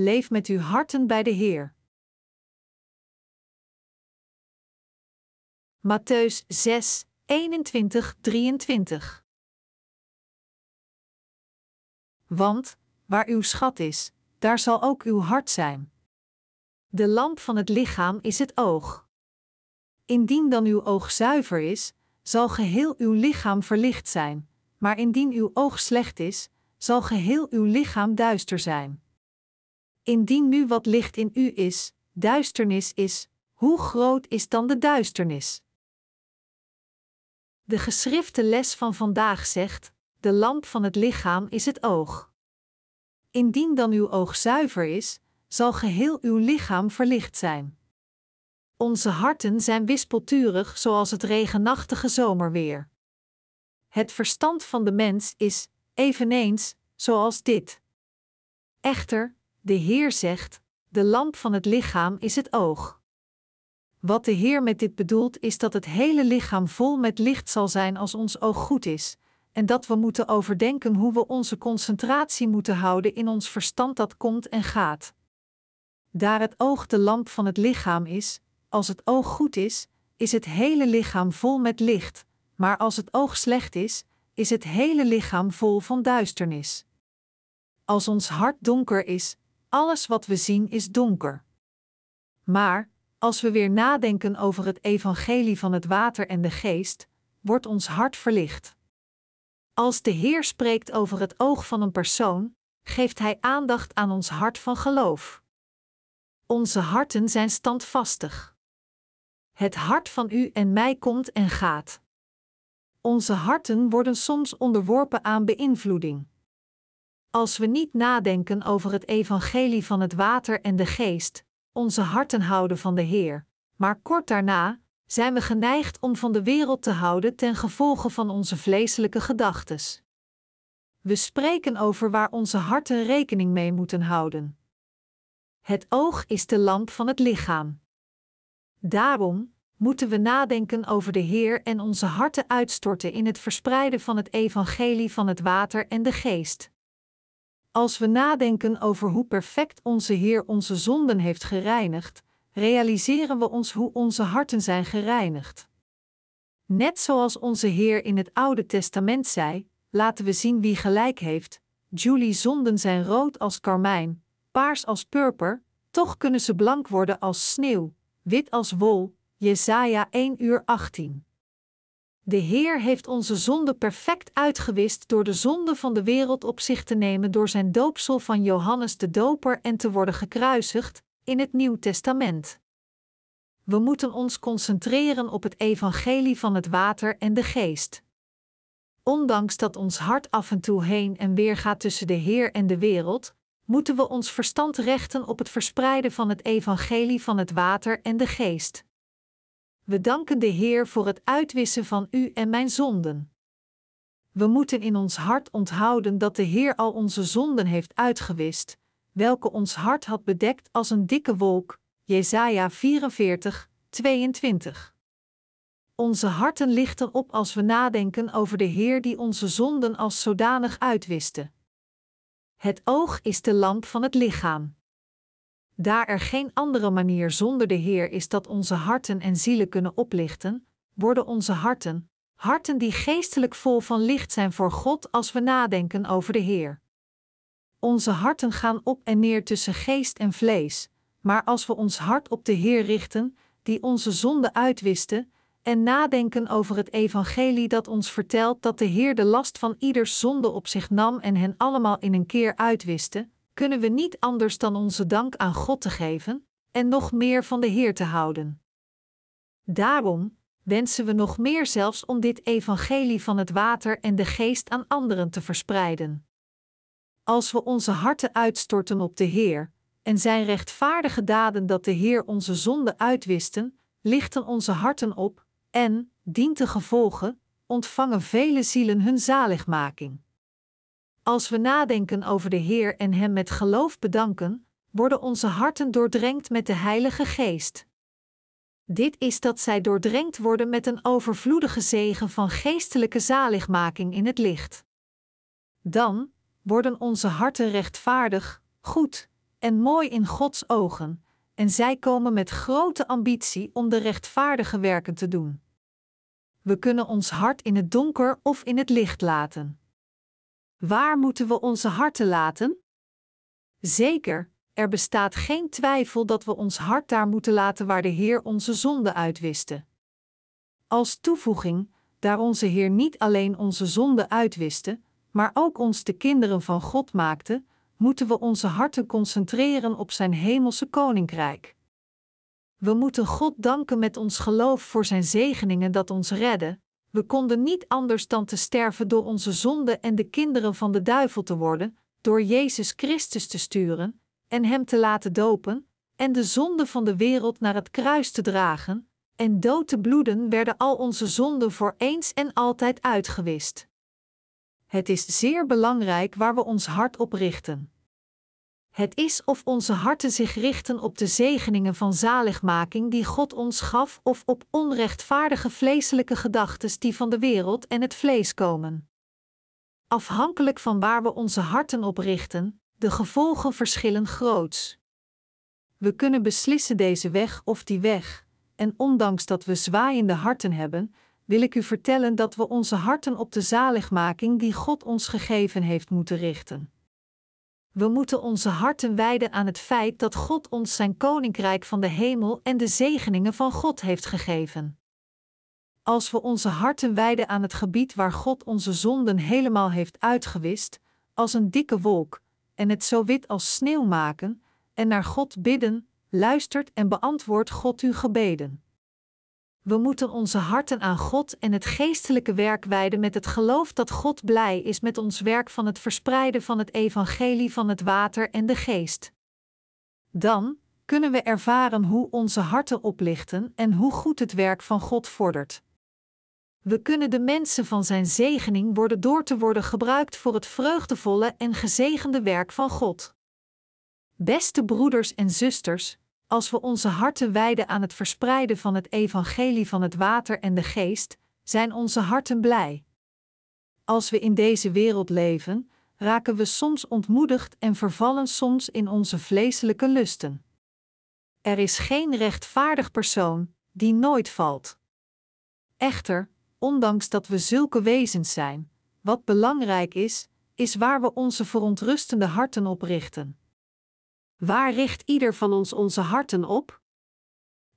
leef met uw harten bij de Heer. Matthäus 6, 21, 23 Want, waar uw schat is, daar zal ook uw hart zijn. De lamp van het lichaam is het oog. Indien dan uw oog zuiver is, zal geheel uw lichaam verlicht zijn, maar indien uw oog slecht is, zal geheel uw lichaam duister zijn. Indien nu wat licht in u is, duisternis is, hoe groot is dan de duisternis? De geschrifte les van vandaag zegt: de lamp van het lichaam is het oog. Indien dan uw oog zuiver is, zal geheel uw lichaam verlicht zijn. Onze harten zijn wispelturig zoals het regenachtige zomerweer. Het verstand van de mens is, eveneens, zoals dit. Echter, de Heer zegt: de lamp van het lichaam is het oog. Wat de Heer met dit bedoelt is dat het hele lichaam vol met licht zal zijn als ons oog goed is, en dat we moeten overdenken hoe we onze concentratie moeten houden in ons verstand dat komt en gaat. Daar het oog de lamp van het lichaam is, als het oog goed is, is het hele lichaam vol met licht, maar als het oog slecht is, is het hele lichaam vol van duisternis. Als ons hart donker is, alles wat we zien is donker. Maar, als we weer nadenken over het evangelie van het water en de geest, wordt ons hart verlicht. Als de Heer spreekt over het oog van een persoon, geeft Hij aandacht aan ons hart van geloof. Onze harten zijn standvastig. Het hart van u en mij komt en gaat. Onze harten worden soms onderworpen aan beïnvloeding. Als we niet nadenken over het evangelie van het water en de geest, onze harten houden van de Heer, maar kort daarna zijn we geneigd om van de wereld te houden ten gevolge van onze vleeselijke gedachtes. We spreken over waar onze harten rekening mee moeten houden. Het oog is de lamp van het lichaam. Daarom moeten we nadenken over de Heer en onze harten uitstorten in het verspreiden van het evangelie van het water en de geest. Als we nadenken over hoe perfect onze Heer onze zonden heeft gereinigd, realiseren we ons hoe onze harten zijn gereinigd. Net zoals onze Heer in het Oude Testament zei, laten we zien wie gelijk heeft. Julie zonden zijn rood als karmijn, paars als purper, toch kunnen ze blank worden als sneeuw, wit als wol. Jesaja 1 uur 18. De Heer heeft onze zonde perfect uitgewist door de zonde van de wereld op zich te nemen door zijn doopsel van Johannes de Doper en te worden gekruisigd in het Nieuw Testament. We moeten ons concentreren op het evangelie van het water en de geest. Ondanks dat ons hart af en toe heen en weer gaat tussen de Heer en de wereld, moeten we ons verstand rechten op het verspreiden van het evangelie van het water en de geest. We danken de Heer voor het uitwissen van u en mijn zonden. We moeten in ons hart onthouden dat de Heer al onze zonden heeft uitgewist, welke ons hart had bedekt als een dikke wolk. Jesaja 44, 22. Onze harten lichten op als we nadenken over de Heer die onze zonden als zodanig uitwiste. Het oog is de lamp van het lichaam. Daar er geen andere manier zonder de Heer is dat onze harten en zielen kunnen oplichten, worden onze harten, harten die geestelijk vol van licht zijn voor God als we nadenken over de Heer. Onze harten gaan op en neer tussen geest en vlees, maar als we ons hart op de Heer richten, die onze zonde uitwiste, en nadenken over het evangelie dat ons vertelt dat de Heer de last van ieders zonde op zich nam en hen allemaal in een keer uitwiste, kunnen we niet anders dan onze dank aan God te geven en nog meer van de Heer te houden. Daarom wensen we nog meer zelfs om dit evangelie van het water en de geest aan anderen te verspreiden. Als we onze harten uitstorten op de Heer en zijn rechtvaardige daden dat de Heer onze zonde uitwisten, lichten onze harten op en, dient te gevolgen, ontvangen vele zielen hun zaligmaking. Als we nadenken over de Heer en Hem met geloof bedanken, worden onze harten doordrenkt met de Heilige Geest. Dit is dat zij doordrenkt worden met een overvloedige zegen van geestelijke zaligmaking in het licht. Dan worden onze harten rechtvaardig, goed, en mooi in Gods ogen, en zij komen met grote ambitie om de rechtvaardige werken te doen. We kunnen ons hart in het donker of in het licht laten. Waar moeten we onze harten laten? Zeker, er bestaat geen twijfel dat we ons hart daar moeten laten waar de Heer onze zonde uitwiste. Als toevoeging, daar onze Heer niet alleen onze zonde uitwiste, maar ook ons de kinderen van God maakte, moeten we onze harten concentreren op Zijn hemelse koninkrijk. We moeten God danken met ons geloof voor Zijn zegeningen dat ons redden. We konden niet anders dan te sterven door onze zonde en de kinderen van de duivel te worden, door Jezus Christus te sturen en Hem te laten dopen, en de zonde van de wereld naar het kruis te dragen, en dood te bloeden werden al onze zonden voor eens en altijd uitgewist. Het is zeer belangrijk waar we ons hart op richten. Het is of onze harten zich richten op de zegeningen van zaligmaking die God ons gaf, of op onrechtvaardige vleeselijke gedachten die van de wereld en het vlees komen. Afhankelijk van waar we onze harten op richten, de gevolgen verschillen groots. We kunnen beslissen deze weg of die weg, en ondanks dat we zwaaiende harten hebben, wil ik u vertellen dat we onze harten op de zaligmaking die God ons gegeven heeft moeten richten. We moeten onze harten wijden aan het feit dat God ons zijn koninkrijk van de hemel en de zegeningen van God heeft gegeven. Als we onze harten wijden aan het gebied waar God onze zonden helemaal heeft uitgewist, als een dikke wolk, en het zo wit als sneeuw maken, en naar God bidden, luistert en beantwoordt God uw gebeden. We moeten onze harten aan God en het geestelijke werk wijden met het geloof dat God blij is met ons werk van het verspreiden van het evangelie van het water en de geest. Dan kunnen we ervaren hoe onze harten oplichten en hoe goed het werk van God vordert. We kunnen de mensen van Zijn zegening worden door te worden gebruikt voor het vreugdevolle en gezegende werk van God. Beste broeders en zusters, als we onze harten wijden aan het verspreiden van het evangelie van het water en de geest, zijn onze harten blij. Als we in deze wereld leven, raken we soms ontmoedigd en vervallen soms in onze vleeselijke lusten. Er is geen rechtvaardig persoon die nooit valt. Echter, ondanks dat we zulke wezens zijn, wat belangrijk is, is waar we onze verontrustende harten op richten. Waar richt ieder van ons onze harten op?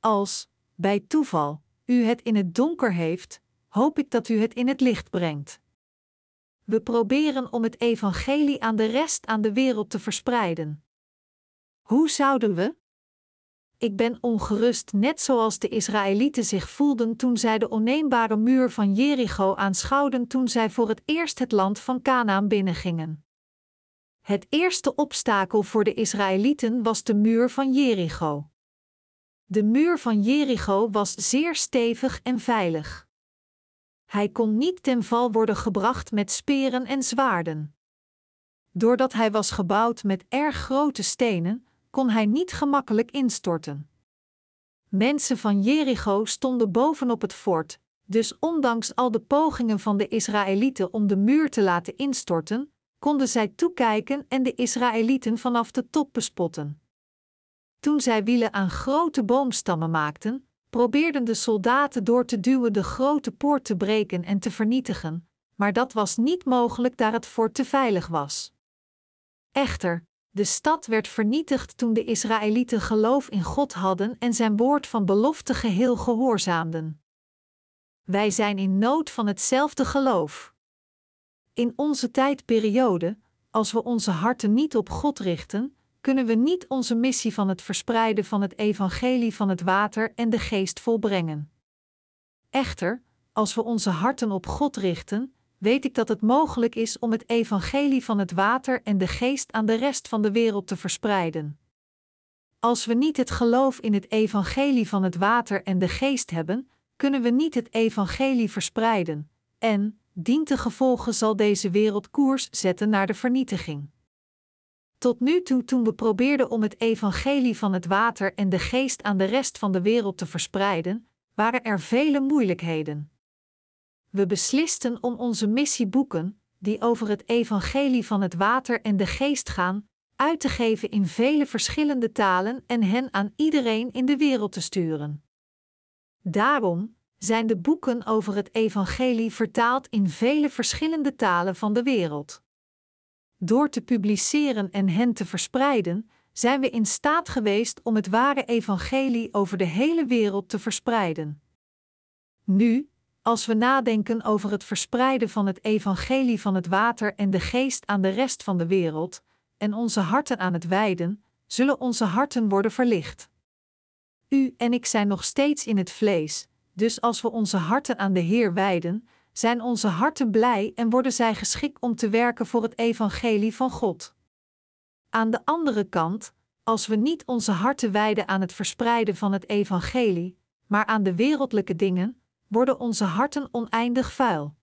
Als, bij toeval, u het in het donker heeft, hoop ik dat u het in het licht brengt. We proberen om het evangelie aan de rest aan de wereld te verspreiden. Hoe zouden we? Ik ben ongerust, net zoals de Israëlieten zich voelden toen zij de onneembare muur van Jericho aanschouwden toen zij voor het eerst het land van Canaan binnengingen. Het eerste obstakel voor de Israëlieten was de muur van Jericho. De muur van Jericho was zeer stevig en veilig. Hij kon niet ten val worden gebracht met speren en zwaarden. Doordat hij was gebouwd met erg grote stenen, kon hij niet gemakkelijk instorten. Mensen van Jericho stonden bovenop het fort, dus ondanks al de pogingen van de Israëlieten om de muur te laten instorten, konden zij toekijken en de Israëlieten vanaf de top bespotten. Toen zij wielen aan grote boomstammen maakten, probeerden de soldaten door te duwen de grote poort te breken en te vernietigen, maar dat was niet mogelijk daar het fort te veilig was. Echter, de stad werd vernietigd toen de Israëlieten geloof in God hadden en zijn woord van belofte geheel gehoorzaamden. Wij zijn in nood van hetzelfde geloof. In onze tijdperiode, als we onze harten niet op God richten, kunnen we niet onze missie van het verspreiden van het evangelie van het water en de geest volbrengen. Echter, als we onze harten op God richten, weet ik dat het mogelijk is om het evangelie van het water en de geest aan de rest van de wereld te verspreiden. Als we niet het geloof in het evangelie van het water en de geest hebben, kunnen we niet het evangelie verspreiden, en, dientengevolge zal deze wereld koers zetten naar de vernietiging. Tot nu toe, toen we probeerden om het evangelie van het water en de geest aan de rest van de wereld te verspreiden, waren er vele moeilijkheden. We beslisten om onze missieboeken, die over het evangelie van het water en de geest gaan, uit te geven in vele verschillende talen en hen aan iedereen in de wereld te sturen. Daarom zijn de boeken over het Evangelie vertaald in vele verschillende talen van de wereld. Door te publiceren en hen te verspreiden, zijn we in staat geweest om het ware Evangelie over de hele wereld te verspreiden. Nu, als we nadenken over het verspreiden van het Evangelie van het water en de geest aan de rest van de wereld, en onze harten aan het wijden, zullen onze harten worden verlicht. U en ik zijn nog steeds in het vlees, dus als we onze harten aan de Heer wijden, zijn onze harten blij en worden zij geschikt om te werken voor het evangelie van God. Aan de andere kant, als we niet onze harten wijden aan het verspreiden van het evangelie, maar aan de wereldlijke dingen, worden onze harten oneindig vuil.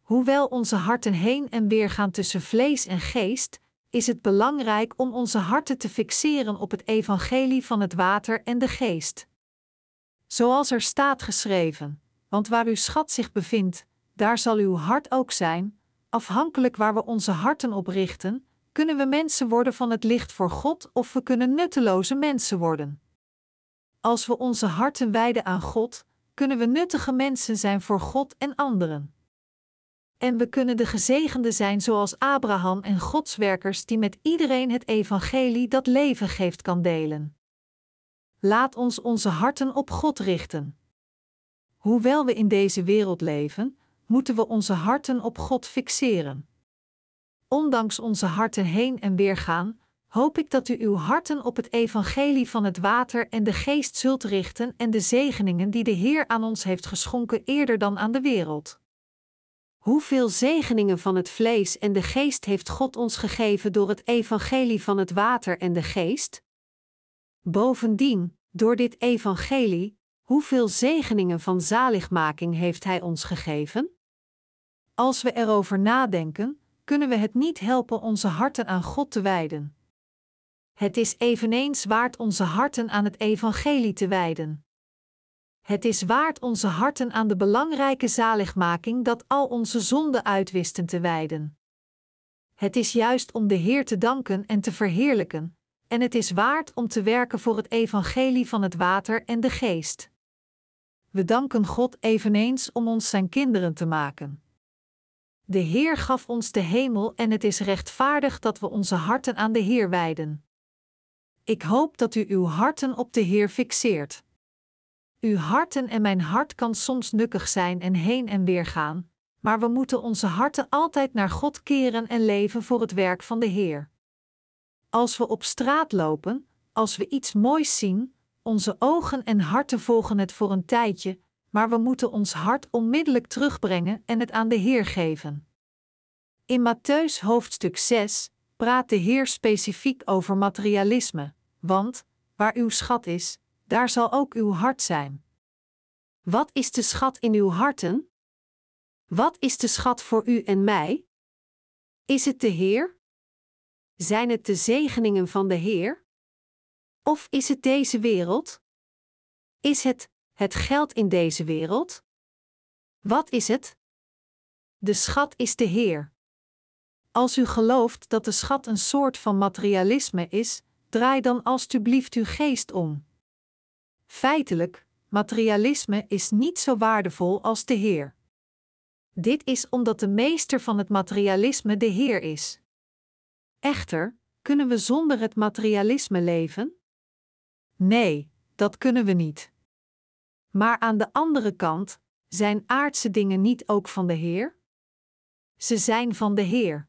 Hoewel onze harten heen en weer gaan tussen vlees en geest, is het belangrijk om onze harten te fixeren op het evangelie van het water en de geest. Zoals er staat geschreven: Want waar uw schat zich bevindt, daar zal uw hart ook zijn. Afhankelijk waar we onze harten op richten, kunnen we mensen worden van het licht voor God of we kunnen nutteloze mensen worden. Als we onze harten wijden aan God, kunnen we nuttige mensen zijn voor God en anderen. En we kunnen de gezegende zijn zoals Abraham en Godswerkers die met iedereen het evangelie dat leven geeft kan delen. Laat ons onze harten op God richten. Hoewel we in deze wereld leven, moeten we onze harten op God fixeren. Ondanks onze harten heen en weer gaan, hoop ik dat u uw harten op het evangelie van het water en de geest zult richten en de zegeningen die de Heer aan ons heeft geschonken eerder dan aan de wereld. Hoeveel zegeningen van het vlees en de geest heeft God ons gegeven door het evangelie van het water en de geest? Bovendien, door dit evangelie, hoeveel zegeningen van zaligmaking heeft Hij ons gegeven? Als we erover nadenken, kunnen we het niet helpen onze harten aan God te wijden. Het is eveneens waard onze harten aan het evangelie te wijden. Het is waard onze harten aan de belangrijke zaligmaking dat al onze zonden uitwisten te wijden. Het is juist om de Heer te danken en te verheerlijken, en het is waard om te werken voor het evangelie van het water en de geest. We danken God eveneens om ons zijn kinderen te maken. De Heer gaf ons de hemel en het is rechtvaardig dat we onze harten aan de Heer wijden. Ik hoop dat u uw harten op de Heer fixeert. Uw harten en mijn hart kan soms nukkig zijn en heen en weer gaan, maar we moeten onze harten altijd naar God keren en leven voor het werk van de Heer. Als we op straat lopen, als we iets moois zien, onze ogen en harten volgen het voor een tijdje, maar we moeten ons hart onmiddellijk terugbrengen en het aan de Heer geven. In Matthäus hoofdstuk 6 praat de Heer specifiek over materialisme, want waar uw schat is, daar zal ook uw hart zijn. Wat is de schat in uw harten? Wat is de schat voor u en mij? Is het de Heer? Zijn het de zegeningen van de Heer? Of is het deze wereld? Is het het geld in deze wereld? Wat is het? De schat is de Heer. Als u gelooft dat de schat een soort van materialisme is, draai dan alstublieft uw geest om. Feitelijk, materialisme is niet zo waardevol als de Heer. Dit is omdat de meester van het materialisme de Heer is. Echter, kunnen we zonder het materialisme leven? Nee, dat kunnen we niet. Maar aan de andere kant, zijn aardse dingen niet ook van de Heer? Ze zijn van de Heer.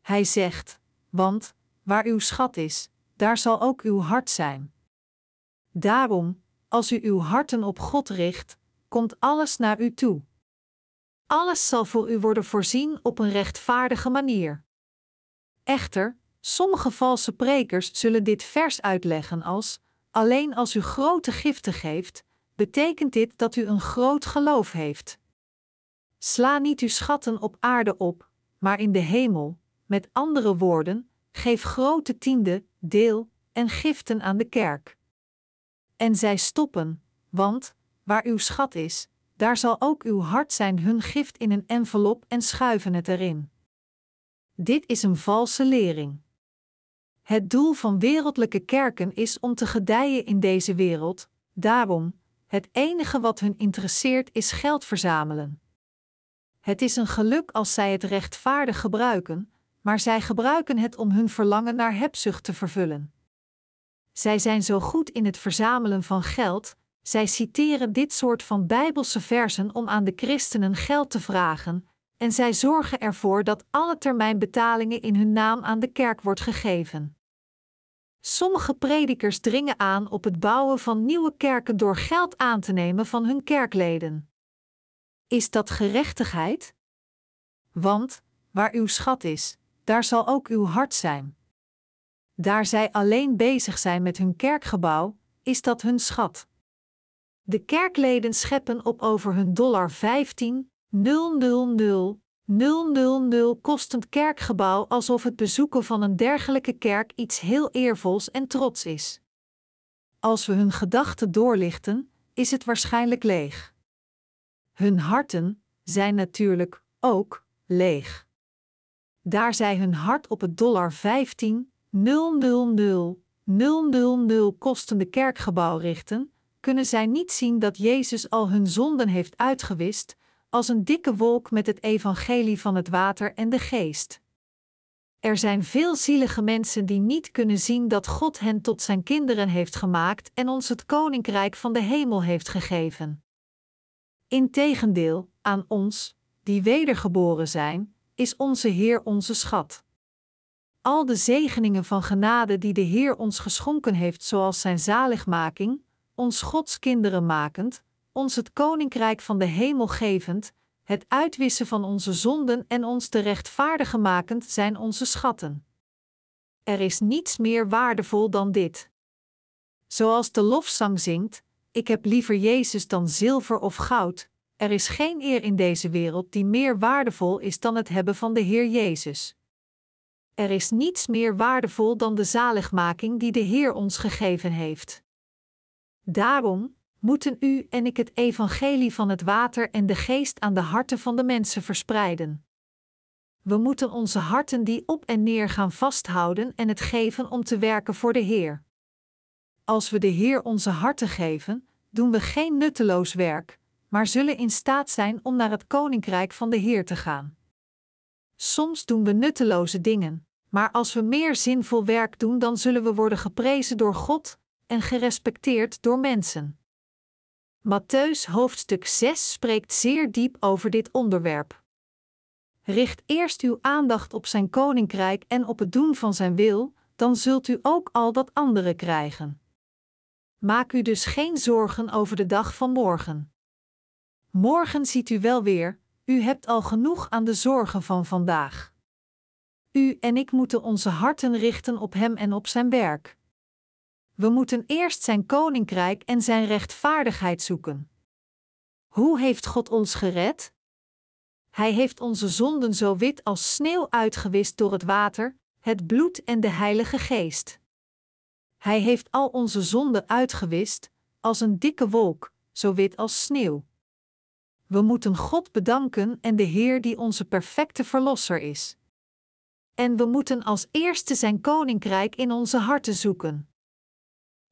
Hij zegt: Want waar uw schat is, daar zal ook uw hart zijn. Daarom, als u uw harten op God richt, komt alles naar u toe. Alles zal voor u worden voorzien op een rechtvaardige manier. Echter, sommige valse prekers zullen dit vers uitleggen als: alleen als u grote giften geeft, betekent dit dat u een groot geloof heeft. Sla niet uw schatten op aarde op, maar in de hemel, met andere woorden, geef grote tiende, deel en giften aan de kerk. En zij stoppen, want waar uw schat is, daar zal ook uw hart zijn hun gift in een envelop en schuiven het erin. Dit is een valse lering. Het doel van wereldlijke kerken is om te gedijen in deze wereld, daarom, het enige wat hun interesseert is geld verzamelen. Het is een geluk als zij het rechtvaardig gebruiken, maar zij gebruiken het om hun verlangen naar hebzucht te vervullen. Zij zijn zo goed in het verzamelen van geld, zij citeren dit soort van bijbelse versen om aan de christenen geld te vragen, en zij zorgen ervoor dat alle termijnbetalingen in hun naam aan de kerk wordt gegeven. Sommige predikers dringen aan op het bouwen van nieuwe kerken door geld aan te nemen van hun kerkleden. Is dat gerechtigheid? Want, waar uw schat is, daar zal ook uw hart zijn. Daar zij alleen bezig zijn met hun kerkgebouw, is dat hun schat. De kerkleden scheppen op over hun dollar 15, 000, 000 kostend kerkgebouw alsof het bezoeken van een dergelijke kerk iets heel eervols en trots is. Als we hun gedachten doorlichten, is het waarschijnlijk leeg. Hun harten zijn natuurlijk ook leeg. Daar zij hun hart op het dollar 15, 000, 000 kostende kerkgebouw richten, kunnen zij niet zien dat Jezus al hun zonden heeft uitgewist, als een dikke wolk met het evangelie van het water en de geest. Er zijn veel zielige mensen die niet kunnen zien dat God hen tot zijn kinderen heeft gemaakt en ons het koninkrijk van de hemel heeft gegeven. Integendeel, aan ons, die wedergeboren zijn, is onze Heer onze schat. Al de zegeningen van genade die de Heer ons geschonken heeft, zoals zijn zaligmaking, ons Gods kinderen makend, ons het koninkrijk van de hemel gevend, het uitwissen van onze zonden en ons te rechtvaardigen makend, zijn onze schatten. Er is niets meer waardevol dan dit. Zoals de lofzang zingt: Ik heb liever Jezus dan zilver of goud. Er is geen eer in deze wereld die meer waardevol is dan het hebben van de Heer Jezus. Er is niets meer waardevol dan de zaligmaking die de Heer ons gegeven heeft. Daarom moeten u en ik het evangelie van het water en de geest aan de harten van de mensen verspreiden. We moeten onze harten die op en neer gaan vasthouden en het geven om te werken voor de Heer. Als we de Heer onze harten geven, doen we geen nutteloos werk, maar zullen in staat zijn om naar het koninkrijk van de Heer te gaan. Soms doen we nutteloze dingen, maar als we meer zinvol werk doen, dan zullen we worden geprezen door God en gerespecteerd door mensen. Matthäus hoofdstuk 6 spreekt zeer diep over dit onderwerp. Richt eerst uw aandacht op zijn koninkrijk en op het doen van zijn wil, dan zult u ook al dat andere krijgen. Maak u dus geen zorgen over de dag van morgen. Morgen ziet u wel weer, u hebt al genoeg aan de zorgen van vandaag. U en ik moeten onze harten richten op Hem en op Zijn werk. We moeten eerst Zijn koninkrijk en Zijn rechtvaardigheid zoeken. Hoe heeft God ons gered? Hij heeft onze zonden zo wit als sneeuw uitgewist door het water, het bloed en de Heilige Geest. Hij heeft al onze zonden uitgewist, als een dikke wolk, zo wit als sneeuw. We moeten God bedanken en de Heer die onze perfecte Verlosser is. En we moeten als eerste Zijn koninkrijk in onze harten zoeken.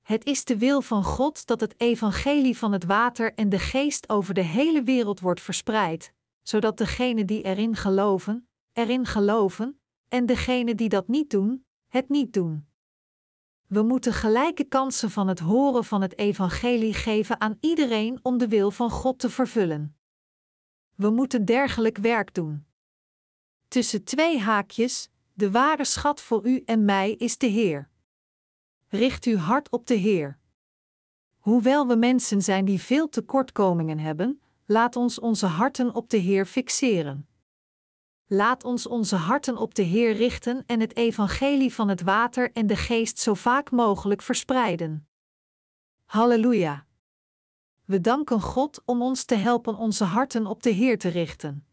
Het is de wil van God dat het evangelie van het water en de geest over de hele wereld wordt verspreid, zodat degenen die erin geloven, erin geloven, en degenen die dat niet doen, het niet doen. We moeten gelijke kansen van het horen van het evangelie geven aan iedereen om de wil van God te vervullen. We moeten dergelijk werk doen. Tussen twee haakjes, de ware schat voor u en mij is de Heer. Richt uw hart op de Heer. Hoewel we mensen zijn die veel tekortkomingen hebben, laat ons onze harten op de Heer fixeren. Laat ons onze harten op de Heer richten en het evangelie van het water en de geest zo vaak mogelijk verspreiden. Halleluja! We danken God om ons te helpen onze harten op de Heer te richten.